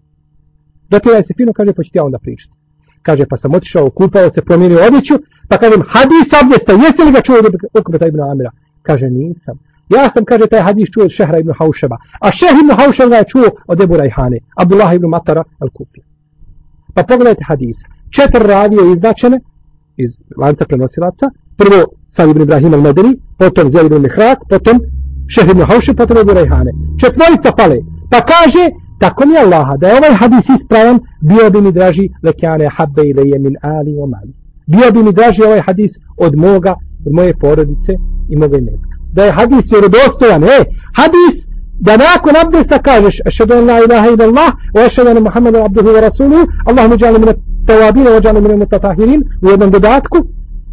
S1: Dotiraj se fino, kaže, pa ću ti ja onda pričati. Kaže, pa sam otišao, okupao se, promijenio odjeću, pa kažem, hadis abdesta, jesi li ga čuo dok Ibn Amira? Kaže, nisam. Ja sam, kaže, taj hadis čuo od Šehra ibn Haušeba. A Šeh ibn Haušeba je čuo od Ebu Rajhane, Abdullah ibn Matara al-Kufi. Pa pogledajte hadisa. Četiri ravije izdačene, iz lanca prenosilaca. Prvo Sad ibn Ibrahim al-Medeni, potom Zel ibn Mihrak, potom Šeh ibn Hauše, potom Ebu Rejhane. Četvorica pale. Pa kaže, tako mi Allaha, da je ovaj hadis ispravan, bio bi mi draži lekjane habbe ile min ali o mali. Bio bi mi draži ovaj hadis od moga, od moje porodice i moga imetka. Da je hadis vjerodostojan, e, hadis da nakon abdesta kažeš ašhadu an la ilaha illallah wa ašhadu anna Muhammadan abduhu wa rasuluhu Allahumma ij'alni min at-tawabin wa ij'alni min u jednom dodatku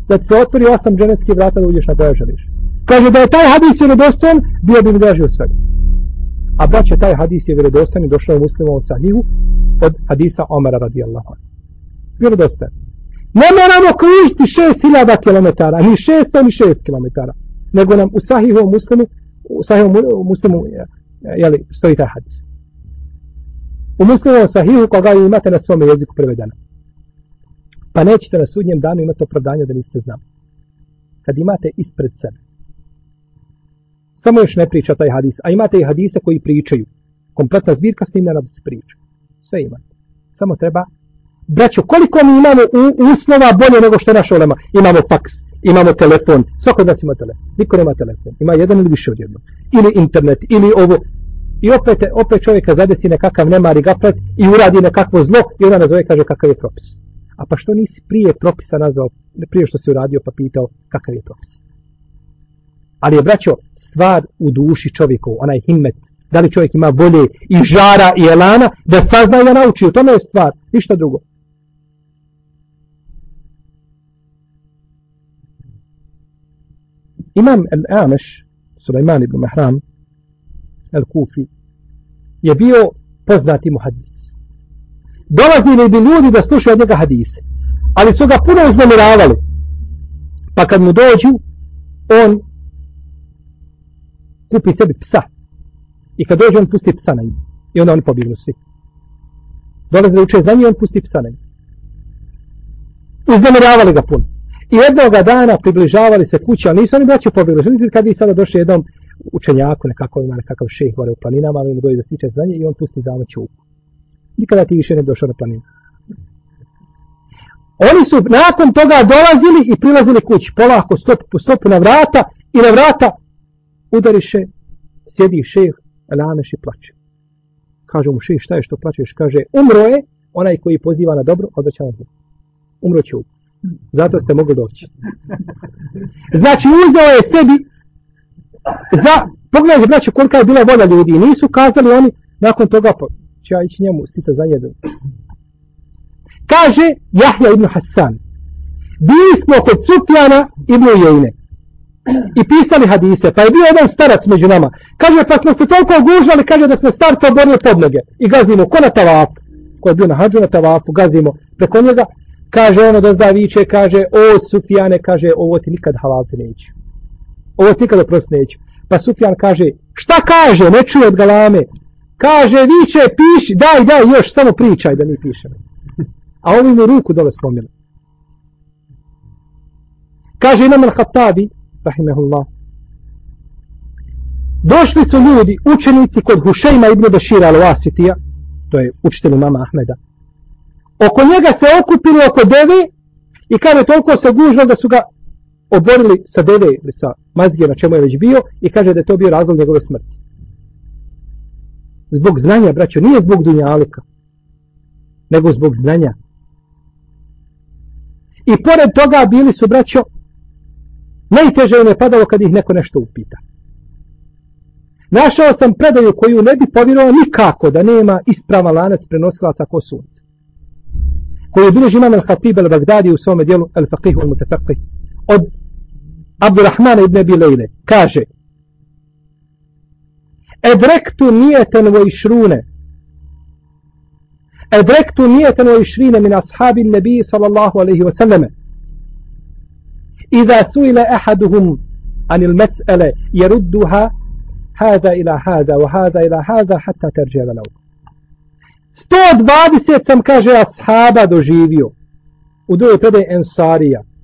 S1: da se otvori osam dženetskih vrata da uđeš na koje želiš. Kaže da je taj hadis vjerodostojan, bio bi mi draži od svega. A braće, taj hadis je vjerodostojan i došao u sahihu od hadisa Omara radijallahu anhu. Vjerodostojan. Ne moramo kružiti 6000 km, ni 600 ni 6 km, nego nam u sahihu muslimu, u sahihu muslimu jeli, stoji taj hadis. U muslimu sahihu koga imate na svom jeziku prevedeno. Pa nećete na sudnjem danu imati opravdanja da niste znali. Kad imate ispred sebe. Samo još ne priča taj hadis. A imate i hadise koji pričaju. Kompletna zbirka snimljena da se priča. Sve imate. Samo treba Braćo, koliko mi imamo u, uslova bolje nego što je naša ulema? Imamo faks, imamo telefon. Svako od nas ima telefon. Niko nema telefon. Ima jedan ili više od jednog. Ili internet, ili ovo. I opet, opet čovjeka zadesi nekakav nemari gaflet i uradi nekakvo zlo i onda nazove kaže kakav je propis. A pa što nisi prije propisa nazvao, prije što si uradio pa pitao kakav je propis? Ali je, braćo, stvar u duši čovjeku, onaj himmet, da li čovjek ima volje i žara i elana, da sazna i da nauči, u tome je stvar, ništa drugo. Imam Al-Ameš, Sulejman ibn Mahram, Al-Kufi, je bio poznati muhadis dolazili bi ljudi da slušaju od njega hadise. Ali su ga puno uznamiravali. Pa kad mu dođu, on kupi sebi psa. I kad dođe, on pusti psa na njim. I onda oni pobignu svi. Dolazili uče za njim, on pusti psa na njim. Uznamiravali ga puno. I jednog dana približavali se kući, ali nisu oni braći pobjegli. Znači kad bi sada došli jednom učenjaku, nekako ima nekakav šeh gore u planinama, ali mu dođe da stiče za nje i on pusti za čuku nikada ti više ne došao na planinu. Oni su nakon toga dolazili i prilazili kući, polako, stop po stopu na vrata i na vrata udariše, sjedi šeh, lameš i plače. Kaže mu šeh, šta je što plačeš? Kaže, umro je onaj koji poziva na dobro, odreća na zlo. Umro će Zato ste mogli doći. Znači, uzeo je sebi za, pogledajte, braće, kolika je bila volja ljudi. Nisu kazali oni, nakon toga, će ja ići njemu stica za njega. Kaže Jahja ibn Hassan, bili smo kod Sufjana ibn Jejne i pisali hadise, pa je bio jedan starac među nama. Kaže, pa smo se toliko ogužvali, kaže da smo starca oborili pod noge i gazimo, ko na tavafu, ko je bio na hađu na tavafu, gazimo preko njega, kaže ono da zda viče, kaže, o Sufjane, kaže, ovo ti nikad halalte neću. Ovo ti nikad oprost neću. Pa Sufjan kaže, šta kaže, ne čuje od galame, Kaže, viče, piši, daj, daj, još, samo pričaj da mi pišemo. A ovi mu ruku dole slomili. Kaže Imam al-Hattabi, rahimahullah, došli su ljudi, učenici kod Hušejma ibn Bešira al-Wasitija, to je učitelj mama Ahmeda, oko njega se okupili oko deve i kaže toliko se gužno da su ga oborili sa deve ili sa mazgije na čemu je već bio i kaže da je to bio razlog njegove smrti. Zbog znanja, braćo, nije zbog dunjalika, nego zbog znanja. I pored toga bili su, braćo, najteže im je padalo kad ih neko nešto upita. Našao sam predaju koju ne bi povjerovao nikako da nema isprava lanac prenosilaca ko sunce. Koju bilježi imam al-Hatib al-Baghdadi u svome dijelu al-Faqih al-Mutafaqih od Abdurrahmana ibn Abi Lejle. Kaže, أدركت مئة وعشرون. أدركت مئة وعشرين من أصحاب النبي صلى الله عليه وسلم. إذا سئل أحدهم عن المسألة يردها هذا إلى هذا وهذا إلى هذا حتى ترجع له 120 sam kaže أصحابة دو u ودو predaji إنصارية.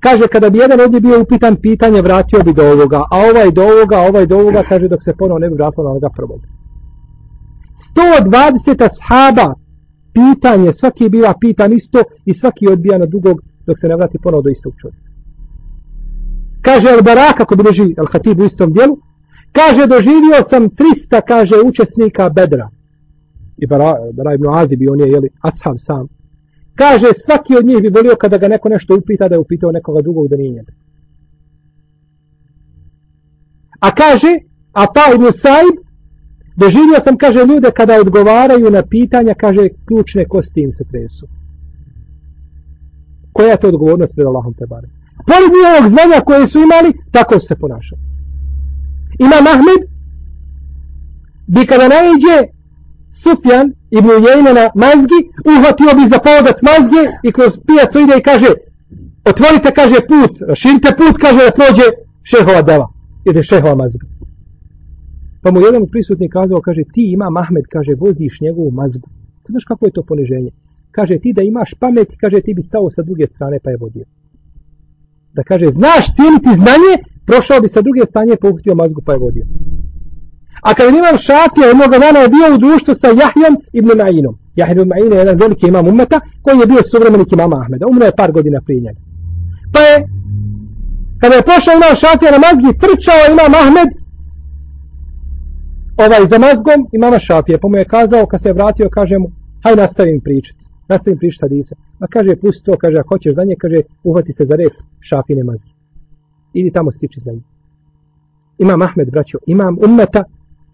S1: Kaže, kada bi jedan od njih bio upitan pitanje, vratio bi do ovoga, a ovaj do ovoga, a ovaj do ovoga, kaže, dok se ponovo ne bi vratilo na ovoga prvog. 120 ashaba pitanje, svaki je bila pitan isto i svaki odbija na drugog dok se ne vrati ponovo do istog čovjeka. Kaže Al-Barak, ako bi leži Al-Hatib u istom dijelu, kaže, doživio sam 300, kaže, učesnika Bedra. I Bara, Bara ibn Azib, on je, jeli, ashab sam. Kaže, svaki od njih bi volio kada ga neko nešto upita da je upitao nekoga drugog da nije njega. A kaže, A pa ibn Saib, doživio sam, kaže, ljude kada odgovaraju na pitanja, kaže, ključne kosti im se tresu. Koja je to odgovornost pred Allahom te bare? Pored njihovog znanja koje su imali, tako su se ponašali. Ima Mahmed, bi kada najđe Sufjan ibn Ujejne na mazgi, uhvatio bi za povodac mazge i kroz pijacu ide i kaže, otvorite, kaže, put, širite put, kaže, da prođe šehova deva, ili šehova mazga. Pa mu jedan od prisutnih kazao, kaže, ti ima Mahmed, kaže, vozdiš njegovu mazgu. Pa znaš kako je to poniženje? Kaže, ti da imaš pamet, kaže, ti bi stao sa druge strane pa je vodio. Da kaže, znaš cijeniti znanje, prošao bi sa druge strane pa mazgu pa je vodio. A kada imam šafija, jednog dana je bio u društvu sa Jahjom ibn Ma'inom. Jahja ibn Ma'in je jedan veliki imam ummeta koji je bio suvremenik imama Ahmeda. Umro je par godina prije njega. Pa je, kada je pošao imam šafija na mazgi, trčao imam Ahmed ovaj za mazgom imama šafija. Pa mu je kazao, kad se je vratio, kaže mu, haj nastavim pričati. Nastavim pričati hadise. Ma kaže, pusti to, kaže, ako hoćeš za nje, kaže, uhvati se za rep šafine mazgi. Idi tamo stiči za nje. Imam Ahmed, braćo, imam ummeta,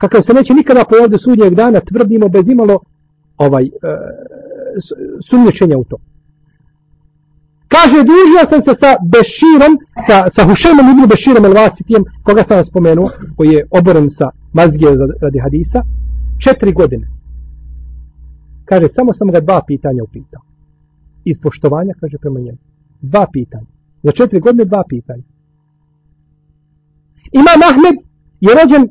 S1: kakav se neće nikada pojaviti sudnjeg dana, tvrdimo bez imalo ovaj, e, sumnječenja u to. Kaže, družio sam se sa Beširom, sa, sa Hušemom ibn Beširom el-Vasitijem, koga sam vam spomenuo, koji je oboren sa mazgije za, radi hadisa, četiri godine. Kaže, samo sam ga dva pitanja upitao. Iz poštovanja, kaže, prema njemu. Dva pitanja. Za četiri godine dva pitanja. Imam Ahmed je rođen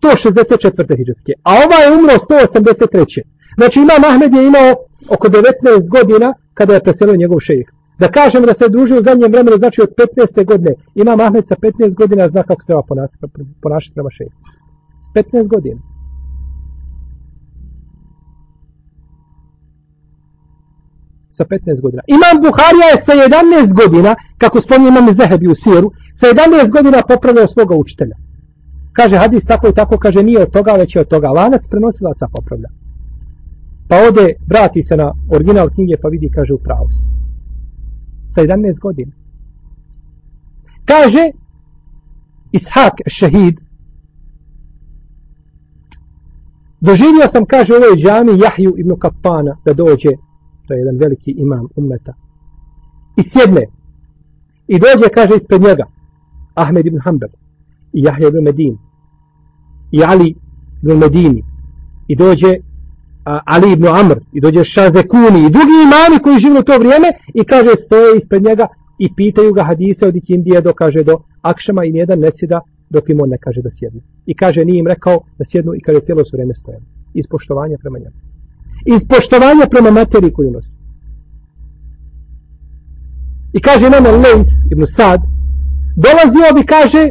S1: 164. hijđarske, a ova je umro 183. Znači Imam Ahmed je imao oko 19 godina kada je preselio njegov šejih. Da kažem da se družio u zadnjem vremenu, znači od 15. godine, Imam Ahmed sa 15 godina zna kako se treba ponašati prema šejihu. S 15 godina. sa 15 godina. Imam Buharija je sa 11 godina, kako spominje imam Zehebi u Siru, sa 11 godina popravljao svoga učitelja. Kaže hadis tako i tako, kaže nije od toga, već je od toga. Lanac prenosilaca popravlja. Pa ode, vrati se na original knjige pa vidi, kaže u pravus. Sa 11 godina. Kaže Ishak šehid Doživio sam, kaže, u ovoj džami Jahju ibn Kapana da dođe, to je jedan veliki imam ummeta, i sjedne. I dođe, kaže, ispred njega Ahmed ibn Hanbel i Jahja ibn Medin i Ali ibn Medini i dođe a, Ali ibn Amr i dođe Šazekuni i drugi imami koji žive u to vrijeme i kaže stoje ispred njega i pitaju ga hadise od Ikindije do kaže do Akšama i nijedan ne sjeda dok im on ne kaže da sjednu. I kaže nije im rekao da sjednu i kaže cijelo su vrijeme stoje. Iz poštovanja prema njemu. Iz poštovanja prema materiji koju nosi. I kaže nama Lejs ibn Sad dolazio bi kaže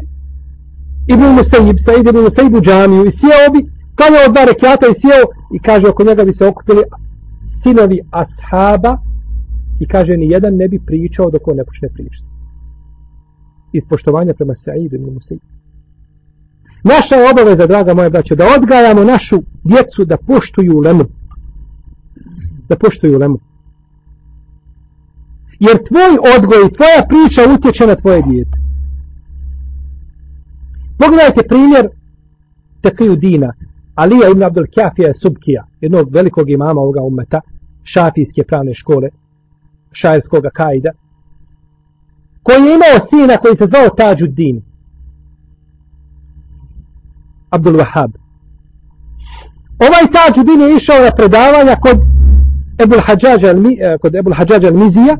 S1: Ibn Musaib, Said Ibn Musaib u džamiju i sjeo bi, klanjao dva rekiata i sjeo i kaže oko njega bi se okupili sinovi ashaba i kaže ni jedan ne bi pričao dok on ne počne pričati. Iz poštovanja prema Sa'id ibn Musaib. Naša je obaveza, draga moja braća, da odgajamo našu djecu da poštuju lemu. Da poštuju lemu. Jer tvoj odgoj i tvoja priča utječe na tvoje dijete. Pogledajte primjer Tekiju Dina, Alija ibn Abdul Kjafija Subkija, jednog velikog imama ovoga umeta, šafijske pravne škole, šajerskog kajda, koji je imao sina koji se zvao Tađuddin, Abdul Wahab. Ovaj Tađuddin je išao na predavanja kod Ebul Hadžađa eh, kod Ebul Hadžađa al-Mizija,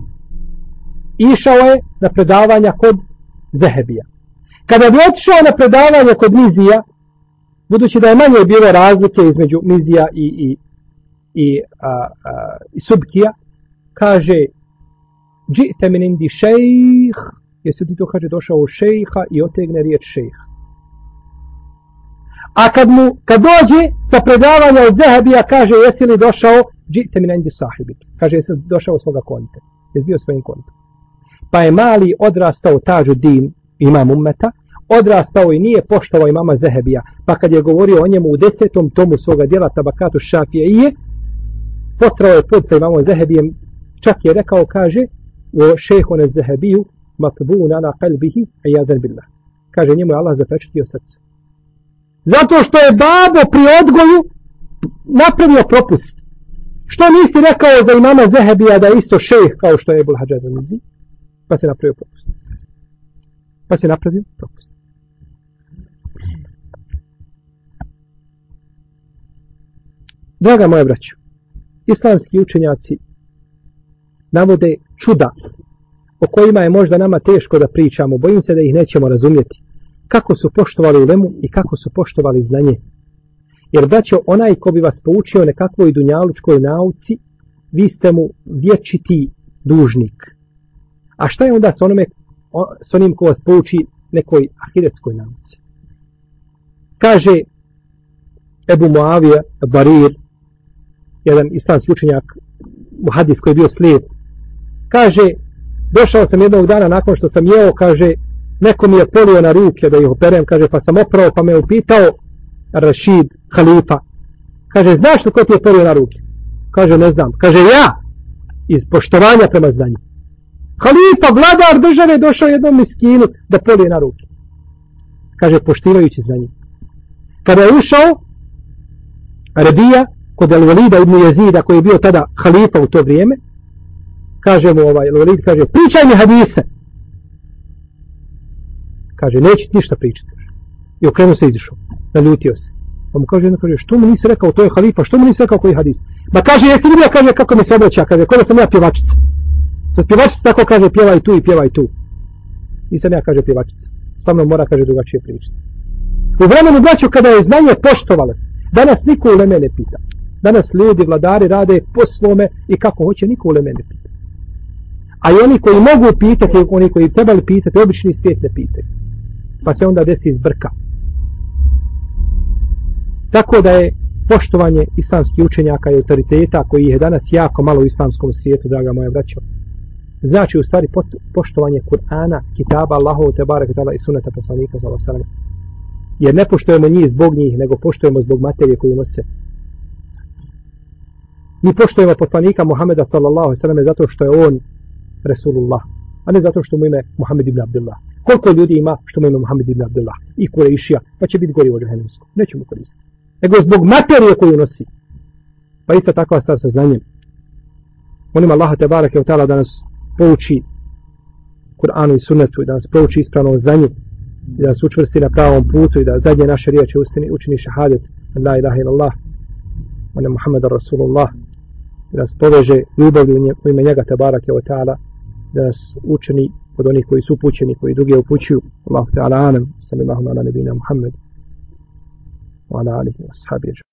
S1: išao je na predavanja kod Zehebija. Kada bi otišao na predavanje kod Mizija, budući da je manje bilo razlike između Mizija i, i, i, a, a, i Subkija, kaže Džite min indi šejh, jesi ti to kaže došao u šejha i otegne riječ šejha. A kad mu, kad dođe sa predavanja od Zehabija, kaže jesi li došao Džite min indi sahibik, kaže jesi li došao svoga konta, jesi bio svojim konta. Pa je mali odrastao tađu din, imam ummeta, odrastao i nije poštovao imama Zehebija, pa kad je govorio o njemu u desetom tomu svoga djela tabakatu šafije i je, potrao je pod sa imamo Zehebijem, čak je rekao, kaže, o šehone Zehebiju, matbuna na kalbihi, a jadan billah. Kaže, njemu je Allah zapečetio srce. Zato što je babo pri odgoju napravio propust. Što nisi rekao za imama Zehebija da je isto šejh kao što je Ebul Hadžad Pa se napravio propust. Pa se napravio propust. Draga moja braćo, islamski učenjaci navode čuda o kojima je možda nama teško da pričamo, bojim se da ih nećemo razumjeti. Kako su poštovali ulemu i kako su poštovali znanje. Jer braćo, onaj ko bi vas poučio nekakvoj dunjalučkoj nauci, vi ste mu vječiti dužnik. A šta je onda s, onome, s onim ko vas pouči nekoj ahiretskoj nauci? Kaže Ebu Muavija Barir, jedan islamski učenjak, muhadis koji je bio slijep, kaže, došao sam jednog dana nakon što sam jeo, kaže, neko mi je polio na ruke da ih operem, kaže, pa sam oprao, pa me upitao, Rashid, halifa, kaže, znaš li ko ti je polio na ruke? Kaže, ne znam. Kaže, ja, iz poštovanja prema znanju. Halifa, vladar države, došao jednom miskinu da polije na ruke. Kaže, poštivajući znanje. Kada je ušao, Rebija, kod Al-Walida ibn Jezida, koji je bio tada halifa u to vrijeme, kaže mu ovaj Al-Walid, kaže, pričaj mi hadise. Kaže, neće ništa pričati. I okrenuo se i izišao. Naljutio se. Pa mu kaže, kaže, što mu nisi rekao, to je halifa, što mu nisi rekao koji hadis? Ma kaže, jesi vidio, kaže, kako mi se obraća, kaže, kod sam ja pjevačica. Sad pjevačica tako kaže, pjevaj tu i pjevaj tu. Nisam ja, kaže, pjevačica. Sa mnom mora, kaže, drugačije pričati. U vremenu, braću, kada je znanje poštovalo se, danas niko u mene pita. Danas ljudi, vladari rade po svome i kako hoće, niko u mene pita. A i oni koji mogu pitati, oni koji trebali pitati, obični svijet ne pitaju. Pa se onda desi izbrka. Tako da je poštovanje islamskih učenjaka i autoriteta, koji je danas jako malo u islamskom svijetu, draga moja braćo, znači u stvari poštovanje Kur'ana, kitaba Allahov te barek i suneta poslanika za Allah Jer ne poštujemo njih zbog njih, nego poštujemo zbog materije koju nose. Mi poštujemo poslanika Muhameda sallallahu sallam zato što je on Resulullah, a ne zato što mu ime Muhammed ibn Abdullah. Koliko ljudi ima što mu ime Muhammed ibn Abdullah i Kurešija, pa će biti gori u Nećemo koristiti. Nego zbog materije koju nosi. Pa ista takva stvar sa znanjem. Molim Allaha te barake u tala da nas pouči Kur'anu i sunnetu i da nas pouči ispravno znanje i da nas učvrsti na pravom putu i da zadnje naše riječi ustini, učini šahadet La ilaha illallah Ona Muhammed Rasulullah. Da nas poveže ljubavlju u ime njega tabarake wa ta'ala. Da nas učini od onih koji su upućeni koji drugi upućuju. Allahu ta'ala anam sallallahu ala nebina Muhammed. Wa ala alihi wa sahabihi